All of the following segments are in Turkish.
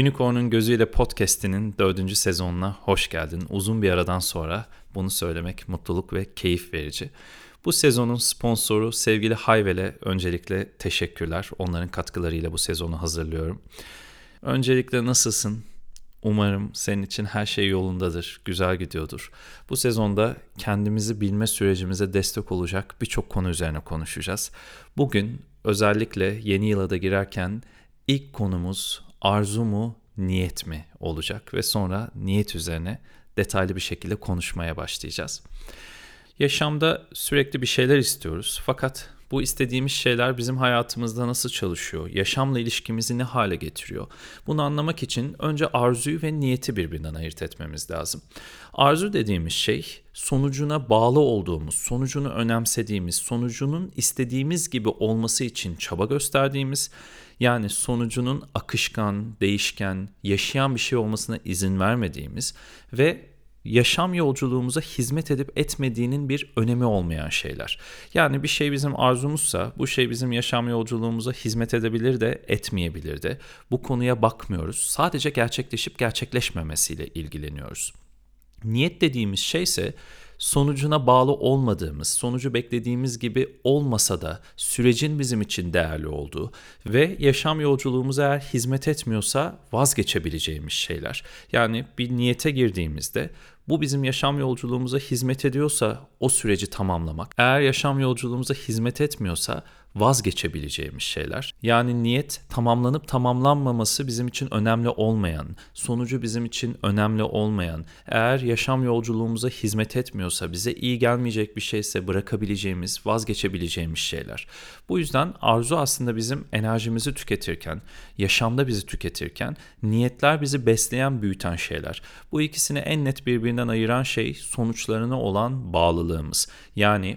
Unicorn'un Gözüyle Podcast'inin dördüncü sezonuna hoş geldin. Uzun bir aradan sonra bunu söylemek mutluluk ve keyif verici. Bu sezonun sponsoru sevgili Hayvel'e öncelikle teşekkürler. Onların katkılarıyla bu sezonu hazırlıyorum. Öncelikle nasılsın? Umarım senin için her şey yolundadır, güzel gidiyordur. Bu sezonda kendimizi bilme sürecimize destek olacak birçok konu üzerine konuşacağız. Bugün özellikle yeni yıla da girerken ilk konumuz arzu mu, niyet mi olacak ve sonra niyet üzerine detaylı bir şekilde konuşmaya başlayacağız. Yaşamda sürekli bir şeyler istiyoruz fakat bu istediğimiz şeyler bizim hayatımızda nasıl çalışıyor? Yaşamla ilişkimizi ne hale getiriyor? Bunu anlamak için önce arzuyu ve niyeti birbirinden ayırt etmemiz lazım. Arzu dediğimiz şey sonucuna bağlı olduğumuz, sonucunu önemsediğimiz, sonucunun istediğimiz gibi olması için çaba gösterdiğimiz yani sonucunun akışkan, değişken, yaşayan bir şey olmasına izin vermediğimiz ve yaşam yolculuğumuza hizmet edip etmediğinin bir önemi olmayan şeyler. Yani bir şey bizim arzumuzsa bu şey bizim yaşam yolculuğumuza hizmet edebilir de etmeyebilir de. Bu konuya bakmıyoruz. Sadece gerçekleşip gerçekleşmemesiyle ilgileniyoruz. Niyet dediğimiz şey ise sonucuna bağlı olmadığımız, sonucu beklediğimiz gibi olmasa da sürecin bizim için değerli olduğu ve yaşam yolculuğumuza eğer hizmet etmiyorsa vazgeçebileceğimiz şeyler. Yani bir niyete girdiğimizde bu bizim yaşam yolculuğumuza hizmet ediyorsa o süreci tamamlamak. Eğer yaşam yolculuğumuza hizmet etmiyorsa vazgeçebileceğimiz şeyler. Yani niyet tamamlanıp tamamlanmaması bizim için önemli olmayan, sonucu bizim için önemli olmayan, eğer yaşam yolculuğumuza hizmet etmiyorsa, bize iyi gelmeyecek bir şeyse bırakabileceğimiz, vazgeçebileceğimiz şeyler. Bu yüzden arzu aslında bizim enerjimizi tüketirken, yaşamda bizi tüketirken, niyetler bizi besleyen, büyüten şeyler. Bu ikisini en net birbirinden ayıran şey sonuçlarına olan bağlılığımız. Yani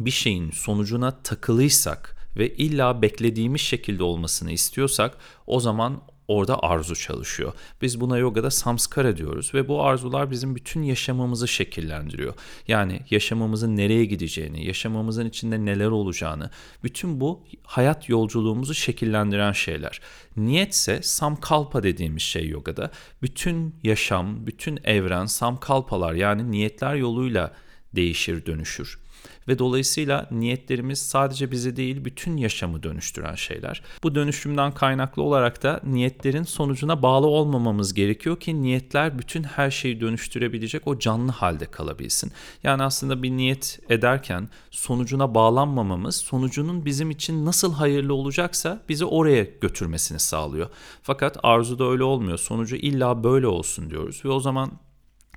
bir şeyin sonucuna takılıysak ve illa beklediğimiz şekilde olmasını istiyorsak o zaman orada arzu çalışıyor. Biz buna yogada samskara diyoruz ve bu arzular bizim bütün yaşamımızı şekillendiriyor. Yani yaşamımızın nereye gideceğini, yaşamımızın içinde neler olacağını, bütün bu hayat yolculuğumuzu şekillendiren şeyler. Niyetse samkalpa dediğimiz şey yogada. Bütün yaşam, bütün evren samkalpalar yani niyetler yoluyla değişir, dönüşür ve dolayısıyla niyetlerimiz sadece bizi değil bütün yaşamı dönüştüren şeyler. Bu dönüşümden kaynaklı olarak da niyetlerin sonucuna bağlı olmamamız gerekiyor ki niyetler bütün her şeyi dönüştürebilecek o canlı halde kalabilsin. Yani aslında bir niyet ederken sonucuna bağlanmamamız sonucunun bizim için nasıl hayırlı olacaksa bizi oraya götürmesini sağlıyor. Fakat arzuda öyle olmuyor. Sonucu illa böyle olsun diyoruz ve o zaman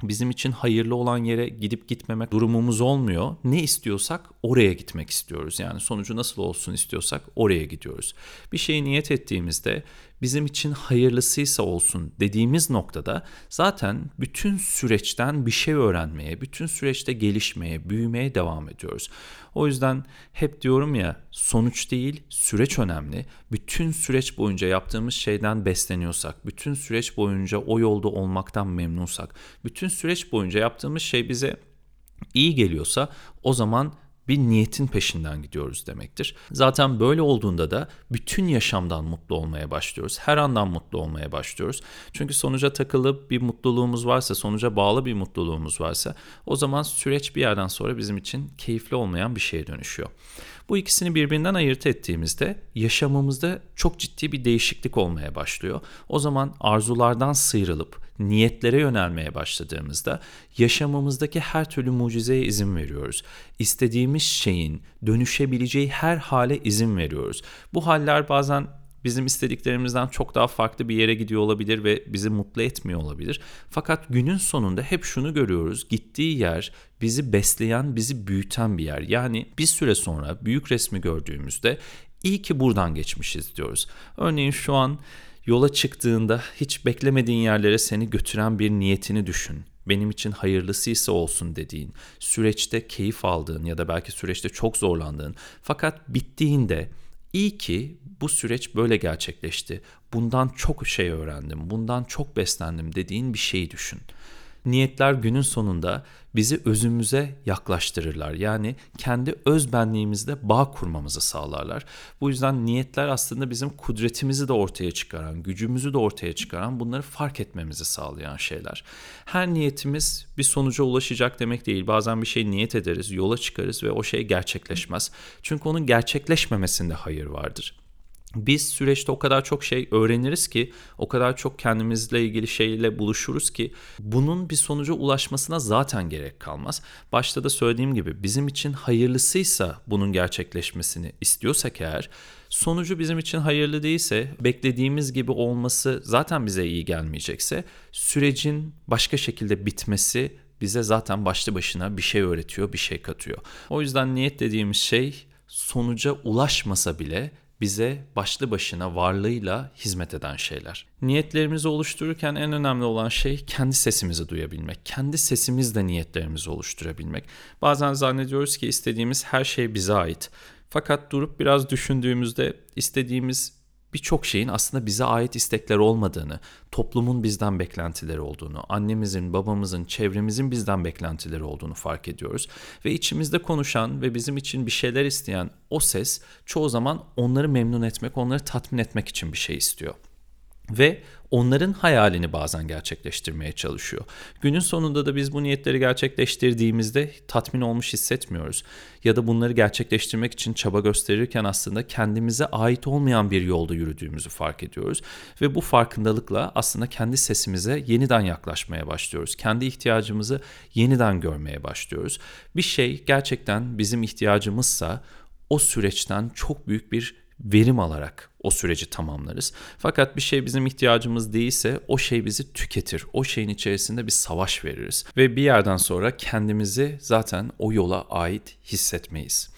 bizim için hayırlı olan yere gidip gitmemek durumumuz olmuyor. Ne istiyorsak oraya gitmek istiyoruz. Yani sonucu nasıl olsun istiyorsak oraya gidiyoruz. Bir şeye niyet ettiğimizde bizim için hayırlısıysa olsun dediğimiz noktada zaten bütün süreçten bir şey öğrenmeye, bütün süreçte gelişmeye, büyümeye devam ediyoruz. O yüzden hep diyorum ya sonuç değil süreç önemli. Bütün süreç boyunca yaptığımız şeyden besleniyorsak, bütün süreç boyunca o yolda olmaktan memnunsak, bütün süreç boyunca yaptığımız şey bize iyi geliyorsa o zaman bir niyetin peşinden gidiyoruz demektir. Zaten böyle olduğunda da bütün yaşamdan mutlu olmaya başlıyoruz. Her andan mutlu olmaya başlıyoruz. Çünkü sonuca takılıp bir mutluluğumuz varsa, sonuca bağlı bir mutluluğumuz varsa o zaman süreç bir yerden sonra bizim için keyifli olmayan bir şeye dönüşüyor. Bu ikisini birbirinden ayırt ettiğimizde yaşamımızda çok ciddi bir değişiklik olmaya başlıyor. O zaman arzulardan sıyrılıp niyetlere yönelmeye başladığımızda yaşamımızdaki her türlü mucizeye izin veriyoruz. İstediğimiz şeyin dönüşebileceği her hale izin veriyoruz. Bu haller bazen bizim istediklerimizden çok daha farklı bir yere gidiyor olabilir ve bizi mutlu etmiyor olabilir. Fakat günün sonunda hep şunu görüyoruz. Gittiği yer bizi besleyen, bizi büyüten bir yer. Yani bir süre sonra büyük resmi gördüğümüzde iyi ki buradan geçmişiz diyoruz. Örneğin şu an yola çıktığında hiç beklemediğin yerlere seni götüren bir niyetini düşün benim için hayırlısıysa olsun dediğin, süreçte keyif aldığın ya da belki süreçte çok zorlandığın fakat bittiğinde iyi ki bu süreç böyle gerçekleşti. Bundan çok şey öğrendim, bundan çok beslendim dediğin bir şeyi düşün. Niyetler günün sonunda bizi özümüze yaklaştırırlar. Yani kendi öz benliğimizde bağ kurmamızı sağlarlar. Bu yüzden niyetler aslında bizim kudretimizi de ortaya çıkaran, gücümüzü de ortaya çıkaran, bunları fark etmemizi sağlayan şeyler. Her niyetimiz bir sonuca ulaşacak demek değil. Bazen bir şey niyet ederiz, yola çıkarız ve o şey gerçekleşmez. Çünkü onun gerçekleşmemesinde hayır vardır biz süreçte o kadar çok şey öğreniriz ki, o kadar çok kendimizle ilgili şeyle buluşuruz ki bunun bir sonuca ulaşmasına zaten gerek kalmaz. Başta da söylediğim gibi bizim için hayırlısıysa bunun gerçekleşmesini istiyorsak eğer sonucu bizim için hayırlı değilse, beklediğimiz gibi olması zaten bize iyi gelmeyecekse sürecin başka şekilde bitmesi bize zaten başlı başına bir şey öğretiyor, bir şey katıyor. O yüzden niyet dediğimiz şey sonuca ulaşmasa bile bize başlı başına varlığıyla hizmet eden şeyler. Niyetlerimizi oluştururken en önemli olan şey kendi sesimizi duyabilmek. Kendi sesimizle niyetlerimizi oluşturabilmek. Bazen zannediyoruz ki istediğimiz her şey bize ait. Fakat durup biraz düşündüğümüzde istediğimiz birçok şeyin aslında bize ait istekler olmadığını, toplumun bizden beklentileri olduğunu, annemizin, babamızın, çevremizin bizden beklentileri olduğunu fark ediyoruz. Ve içimizde konuşan ve bizim için bir şeyler isteyen o ses çoğu zaman onları memnun etmek, onları tatmin etmek için bir şey istiyor ve onların hayalini bazen gerçekleştirmeye çalışıyor. Günün sonunda da biz bu niyetleri gerçekleştirdiğimizde tatmin olmuş hissetmiyoruz. Ya da bunları gerçekleştirmek için çaba gösterirken aslında kendimize ait olmayan bir yolda yürüdüğümüzü fark ediyoruz. Ve bu farkındalıkla aslında kendi sesimize yeniden yaklaşmaya başlıyoruz. Kendi ihtiyacımızı yeniden görmeye başlıyoruz. Bir şey gerçekten bizim ihtiyacımızsa o süreçten çok büyük bir verim alarak o süreci tamamlarız. Fakat bir şey bizim ihtiyacımız değilse o şey bizi tüketir. O şeyin içerisinde bir savaş veririz ve bir yerden sonra kendimizi zaten o yola ait hissetmeyiz.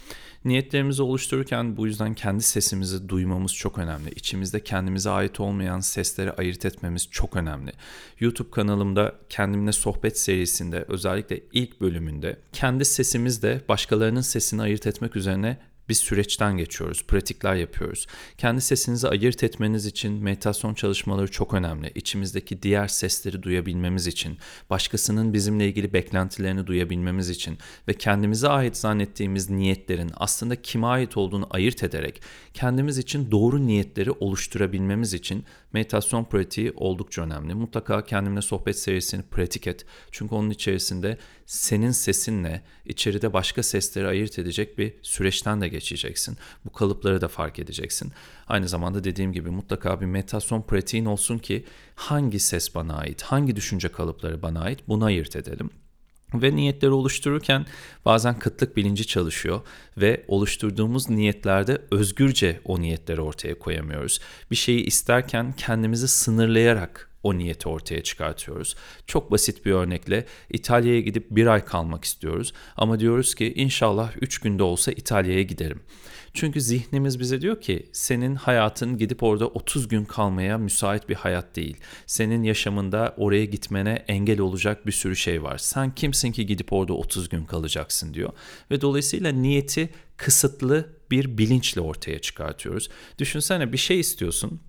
Niyetlerimizi oluştururken bu yüzden kendi sesimizi duymamız çok önemli. İçimizde kendimize ait olmayan sesleri ayırt etmemiz çok önemli. YouTube kanalımda kendimle sohbet serisinde özellikle ilk bölümünde kendi sesimizle başkalarının sesini ayırt etmek üzerine bir süreçten geçiyoruz, pratikler yapıyoruz. Kendi sesinizi ayırt etmeniz için meditasyon çalışmaları çok önemli. İçimizdeki diğer sesleri duyabilmemiz için, başkasının bizimle ilgili beklentilerini duyabilmemiz için ve kendimize ait zannettiğimiz niyetlerin aslında kime ait olduğunu ayırt ederek kendimiz için doğru niyetleri oluşturabilmemiz için meditasyon pratiği oldukça önemli. Mutlaka kendimle sohbet serisini pratik et. Çünkü onun içerisinde senin sesinle içeride başka sesleri ayırt edecek bir süreçten de geçeceksin. Bu kalıpları da fark edeceksin. Aynı zamanda dediğim gibi mutlaka bir meditasyon pratiğin olsun ki hangi ses bana ait, hangi düşünce kalıpları bana ait bunu ayırt edelim. Ve niyetleri oluştururken bazen kıtlık bilinci çalışıyor ve oluşturduğumuz niyetlerde özgürce o niyetleri ortaya koyamıyoruz. Bir şeyi isterken kendimizi sınırlayarak o niyeti ortaya çıkartıyoruz. Çok basit bir örnekle İtalya'ya gidip bir ay kalmak istiyoruz ama diyoruz ki inşallah üç günde olsa İtalya'ya giderim. Çünkü zihnimiz bize diyor ki senin hayatın gidip orada 30 gün kalmaya müsait bir hayat değil. Senin yaşamında oraya gitmene engel olacak bir sürü şey var. Sen kimsin ki gidip orada 30 gün kalacaksın diyor. Ve dolayısıyla niyeti kısıtlı bir bilinçle ortaya çıkartıyoruz. Düşünsene bir şey istiyorsun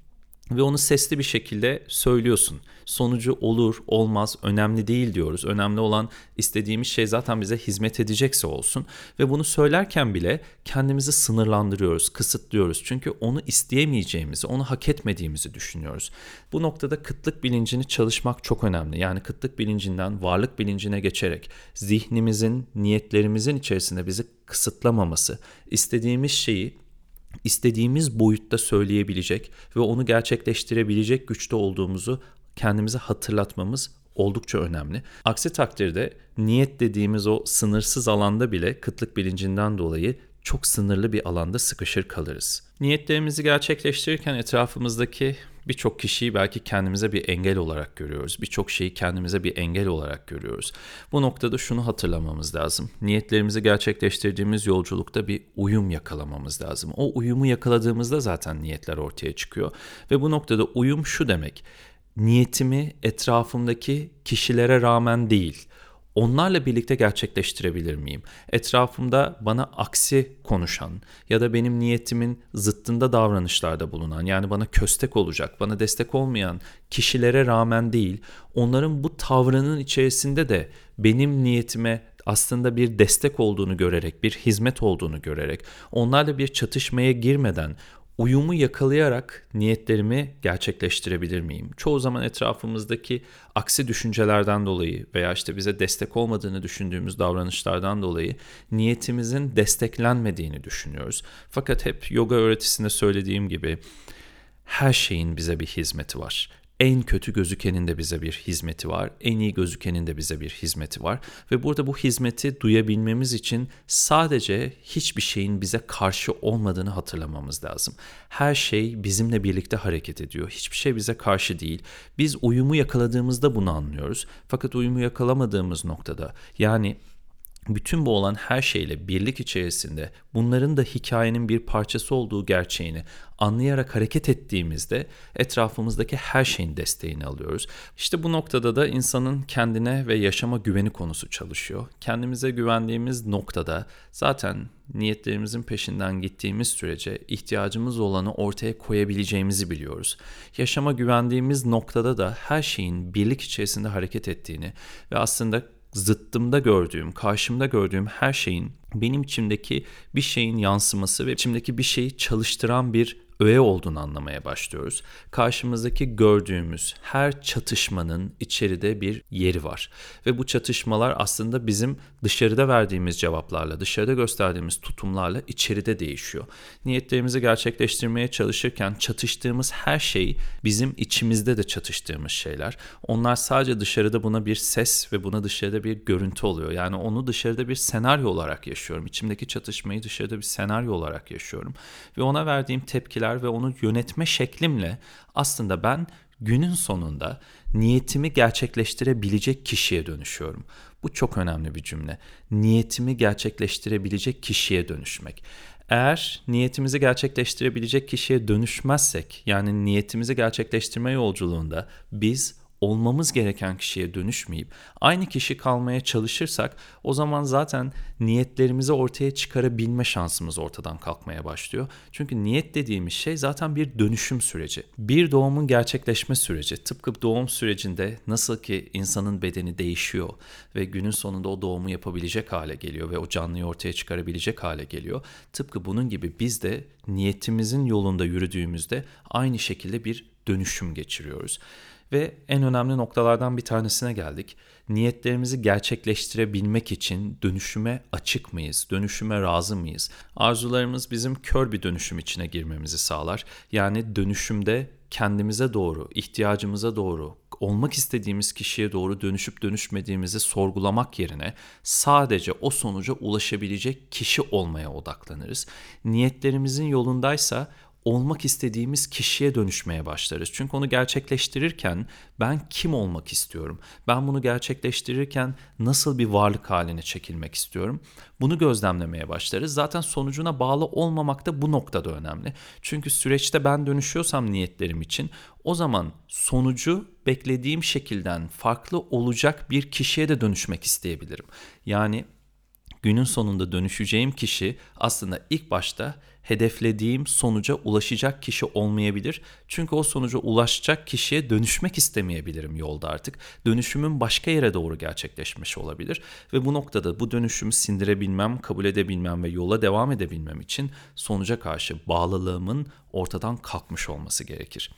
ve onu sesli bir şekilde söylüyorsun. Sonucu olur, olmaz, önemli değil diyoruz. Önemli olan istediğimiz şey zaten bize hizmet edecekse olsun ve bunu söylerken bile kendimizi sınırlandırıyoruz, kısıtlıyoruz. Çünkü onu isteyemeyeceğimizi, onu hak etmediğimizi düşünüyoruz. Bu noktada kıtlık bilincini çalışmak çok önemli. Yani kıtlık bilincinden varlık bilincine geçerek zihnimizin, niyetlerimizin içerisinde bizi kısıtlamaması, istediğimiz şeyi istediğimiz boyutta söyleyebilecek ve onu gerçekleştirebilecek güçte olduğumuzu kendimize hatırlatmamız oldukça önemli. Aksi takdirde niyet dediğimiz o sınırsız alanda bile kıtlık bilincinden dolayı çok sınırlı bir alanda sıkışır kalırız. Niyetlerimizi gerçekleştirirken etrafımızdaki birçok kişiyi belki kendimize bir engel olarak görüyoruz. Birçok şeyi kendimize bir engel olarak görüyoruz. Bu noktada şunu hatırlamamız lazım. Niyetlerimizi gerçekleştirdiğimiz yolculukta bir uyum yakalamamız lazım. O uyumu yakaladığımızda zaten niyetler ortaya çıkıyor. Ve bu noktada uyum şu demek. Niyetimi etrafımdaki kişilere rağmen değil, onlarla birlikte gerçekleştirebilir miyim? Etrafımda bana aksi konuşan ya da benim niyetimin zıttında davranışlarda bulunan yani bana köstek olacak, bana destek olmayan kişilere rağmen değil, onların bu tavrının içerisinde de benim niyetime aslında bir destek olduğunu görerek, bir hizmet olduğunu görerek, onlarla bir çatışmaya girmeden uyumu yakalayarak niyetlerimi gerçekleştirebilir miyim? Çoğu zaman etrafımızdaki aksi düşüncelerden dolayı veya işte bize destek olmadığını düşündüğümüz davranışlardan dolayı niyetimizin desteklenmediğini düşünüyoruz. Fakat hep yoga öğretisinde söylediğim gibi her şeyin bize bir hizmeti var en kötü gözükenin de bize bir hizmeti var. En iyi gözükenin de bize bir hizmeti var. Ve burada bu hizmeti duyabilmemiz için sadece hiçbir şeyin bize karşı olmadığını hatırlamamız lazım. Her şey bizimle birlikte hareket ediyor. Hiçbir şey bize karşı değil. Biz uyumu yakaladığımızda bunu anlıyoruz. Fakat uyumu yakalamadığımız noktada yani bütün bu olan her şeyle birlik içerisinde bunların da hikayenin bir parçası olduğu gerçeğini anlayarak hareket ettiğimizde etrafımızdaki her şeyin desteğini alıyoruz. İşte bu noktada da insanın kendine ve yaşama güveni konusu çalışıyor. Kendimize güvendiğimiz noktada zaten niyetlerimizin peşinden gittiğimiz sürece ihtiyacımız olanı ortaya koyabileceğimizi biliyoruz. Yaşama güvendiğimiz noktada da her şeyin birlik içerisinde hareket ettiğini ve aslında zıttımda gördüğüm, karşımda gördüğüm her şeyin benim içimdeki bir şeyin yansıması ve içimdeki bir şeyi çalıştıran bir öğe olduğunu anlamaya başlıyoruz. Karşımızdaki gördüğümüz her çatışmanın içeride bir yeri var. Ve bu çatışmalar aslında bizim dışarıda verdiğimiz cevaplarla, dışarıda gösterdiğimiz tutumlarla içeride değişiyor. Niyetlerimizi gerçekleştirmeye çalışırken çatıştığımız her şey bizim içimizde de çatıştığımız şeyler. Onlar sadece dışarıda buna bir ses ve buna dışarıda bir görüntü oluyor. Yani onu dışarıda bir senaryo olarak yaşıyorum. İçimdeki çatışmayı dışarıda bir senaryo olarak yaşıyorum. Ve ona verdiğim tepkiler ve onu yönetme şeklimle aslında ben günün sonunda niyetimi gerçekleştirebilecek kişiye dönüşüyorum. Bu çok önemli bir cümle. Niyetimi gerçekleştirebilecek kişiye dönüşmek. Eğer niyetimizi gerçekleştirebilecek kişiye dönüşmezsek, yani niyetimizi gerçekleştirme yolculuğunda biz olmamız gereken kişiye dönüşmeyip aynı kişi kalmaya çalışırsak o zaman zaten niyetlerimizi ortaya çıkarabilme şansımız ortadan kalkmaya başlıyor. Çünkü niyet dediğimiz şey zaten bir dönüşüm süreci. Bir doğumun gerçekleşme süreci. Tıpkı doğum sürecinde nasıl ki insanın bedeni değişiyor ve günün sonunda o doğumu yapabilecek hale geliyor ve o canlıyı ortaya çıkarabilecek hale geliyor. Tıpkı bunun gibi biz de niyetimizin yolunda yürüdüğümüzde aynı şekilde bir dönüşüm geçiriyoruz. Ve en önemli noktalardan bir tanesine geldik. Niyetlerimizi gerçekleştirebilmek için dönüşüme açık mıyız? Dönüşüme razı mıyız? Arzularımız bizim kör bir dönüşüm içine girmemizi sağlar. Yani dönüşümde kendimize doğru, ihtiyacımıza doğru, olmak istediğimiz kişiye doğru dönüşüp dönüşmediğimizi sorgulamak yerine sadece o sonuca ulaşabilecek kişi olmaya odaklanırız. Niyetlerimizin yolundaysa olmak istediğimiz kişiye dönüşmeye başlarız. Çünkü onu gerçekleştirirken ben kim olmak istiyorum? Ben bunu gerçekleştirirken nasıl bir varlık haline çekilmek istiyorum? Bunu gözlemlemeye başlarız. Zaten sonucuna bağlı olmamak da bu noktada önemli. Çünkü süreçte ben dönüşüyorsam niyetlerim için o zaman sonucu beklediğim şekilden farklı olacak bir kişiye de dönüşmek isteyebilirim. Yani günün sonunda dönüşeceğim kişi aslında ilk başta hedeflediğim sonuca ulaşacak kişi olmayabilir. Çünkü o sonuca ulaşacak kişiye dönüşmek istemeyebilirim yolda artık. Dönüşümün başka yere doğru gerçekleşmiş olabilir ve bu noktada bu dönüşümü sindirebilmem, kabul edebilmem ve yola devam edebilmem için sonuca karşı bağlılığımın ortadan kalkmış olması gerekir.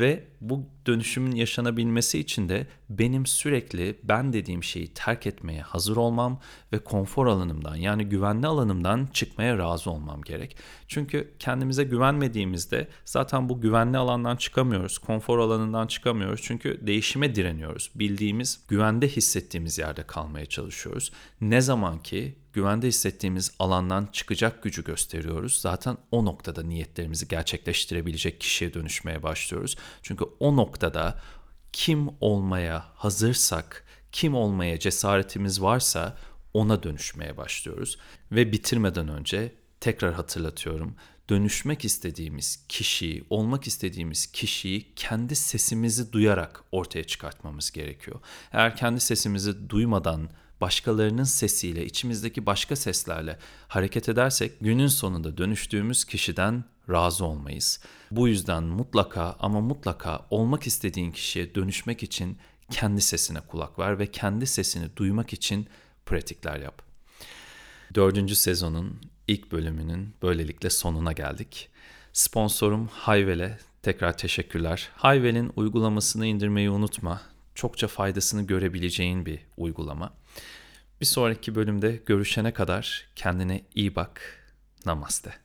Ve bu dönüşümün yaşanabilmesi için de benim sürekli ben dediğim şeyi terk etmeye hazır olmam ve konfor alanımdan yani güvenli alanımdan çıkmaya razı olmam gerek. Çünkü kendimize güvenmediğimizde zaten bu güvenli alandan çıkamıyoruz, konfor alanından çıkamıyoruz. Çünkü değişime direniyoruz. Bildiğimiz, güvende hissettiğimiz yerde kalmaya çalışıyoruz. Ne zaman ki güvende hissettiğimiz alandan çıkacak gücü gösteriyoruz. Zaten o noktada niyetlerimizi gerçekleştirebilecek kişiye dönüşmeye başlıyoruz. Çünkü o noktada kim olmaya hazırsak, kim olmaya cesaretimiz varsa ona dönüşmeye başlıyoruz. Ve bitirmeden önce tekrar hatırlatıyorum. Dönüşmek istediğimiz kişiyi, olmak istediğimiz kişiyi kendi sesimizi duyarak ortaya çıkartmamız gerekiyor. Eğer kendi sesimizi duymadan başkalarının sesiyle, içimizdeki başka seslerle hareket edersek günün sonunda dönüştüğümüz kişiden razı olmayız. Bu yüzden mutlaka ama mutlaka olmak istediğin kişiye dönüşmek için kendi sesine kulak ver ve kendi sesini duymak için pratikler yap. Dördüncü sezonun ilk bölümünün böylelikle sonuna geldik. Sponsorum Hayvel'e tekrar teşekkürler. Hayvel'in uygulamasını indirmeyi unutma. Çokça faydasını görebileceğin bir uygulama. Bir sonraki bölümde görüşene kadar kendine iyi bak. Namaste.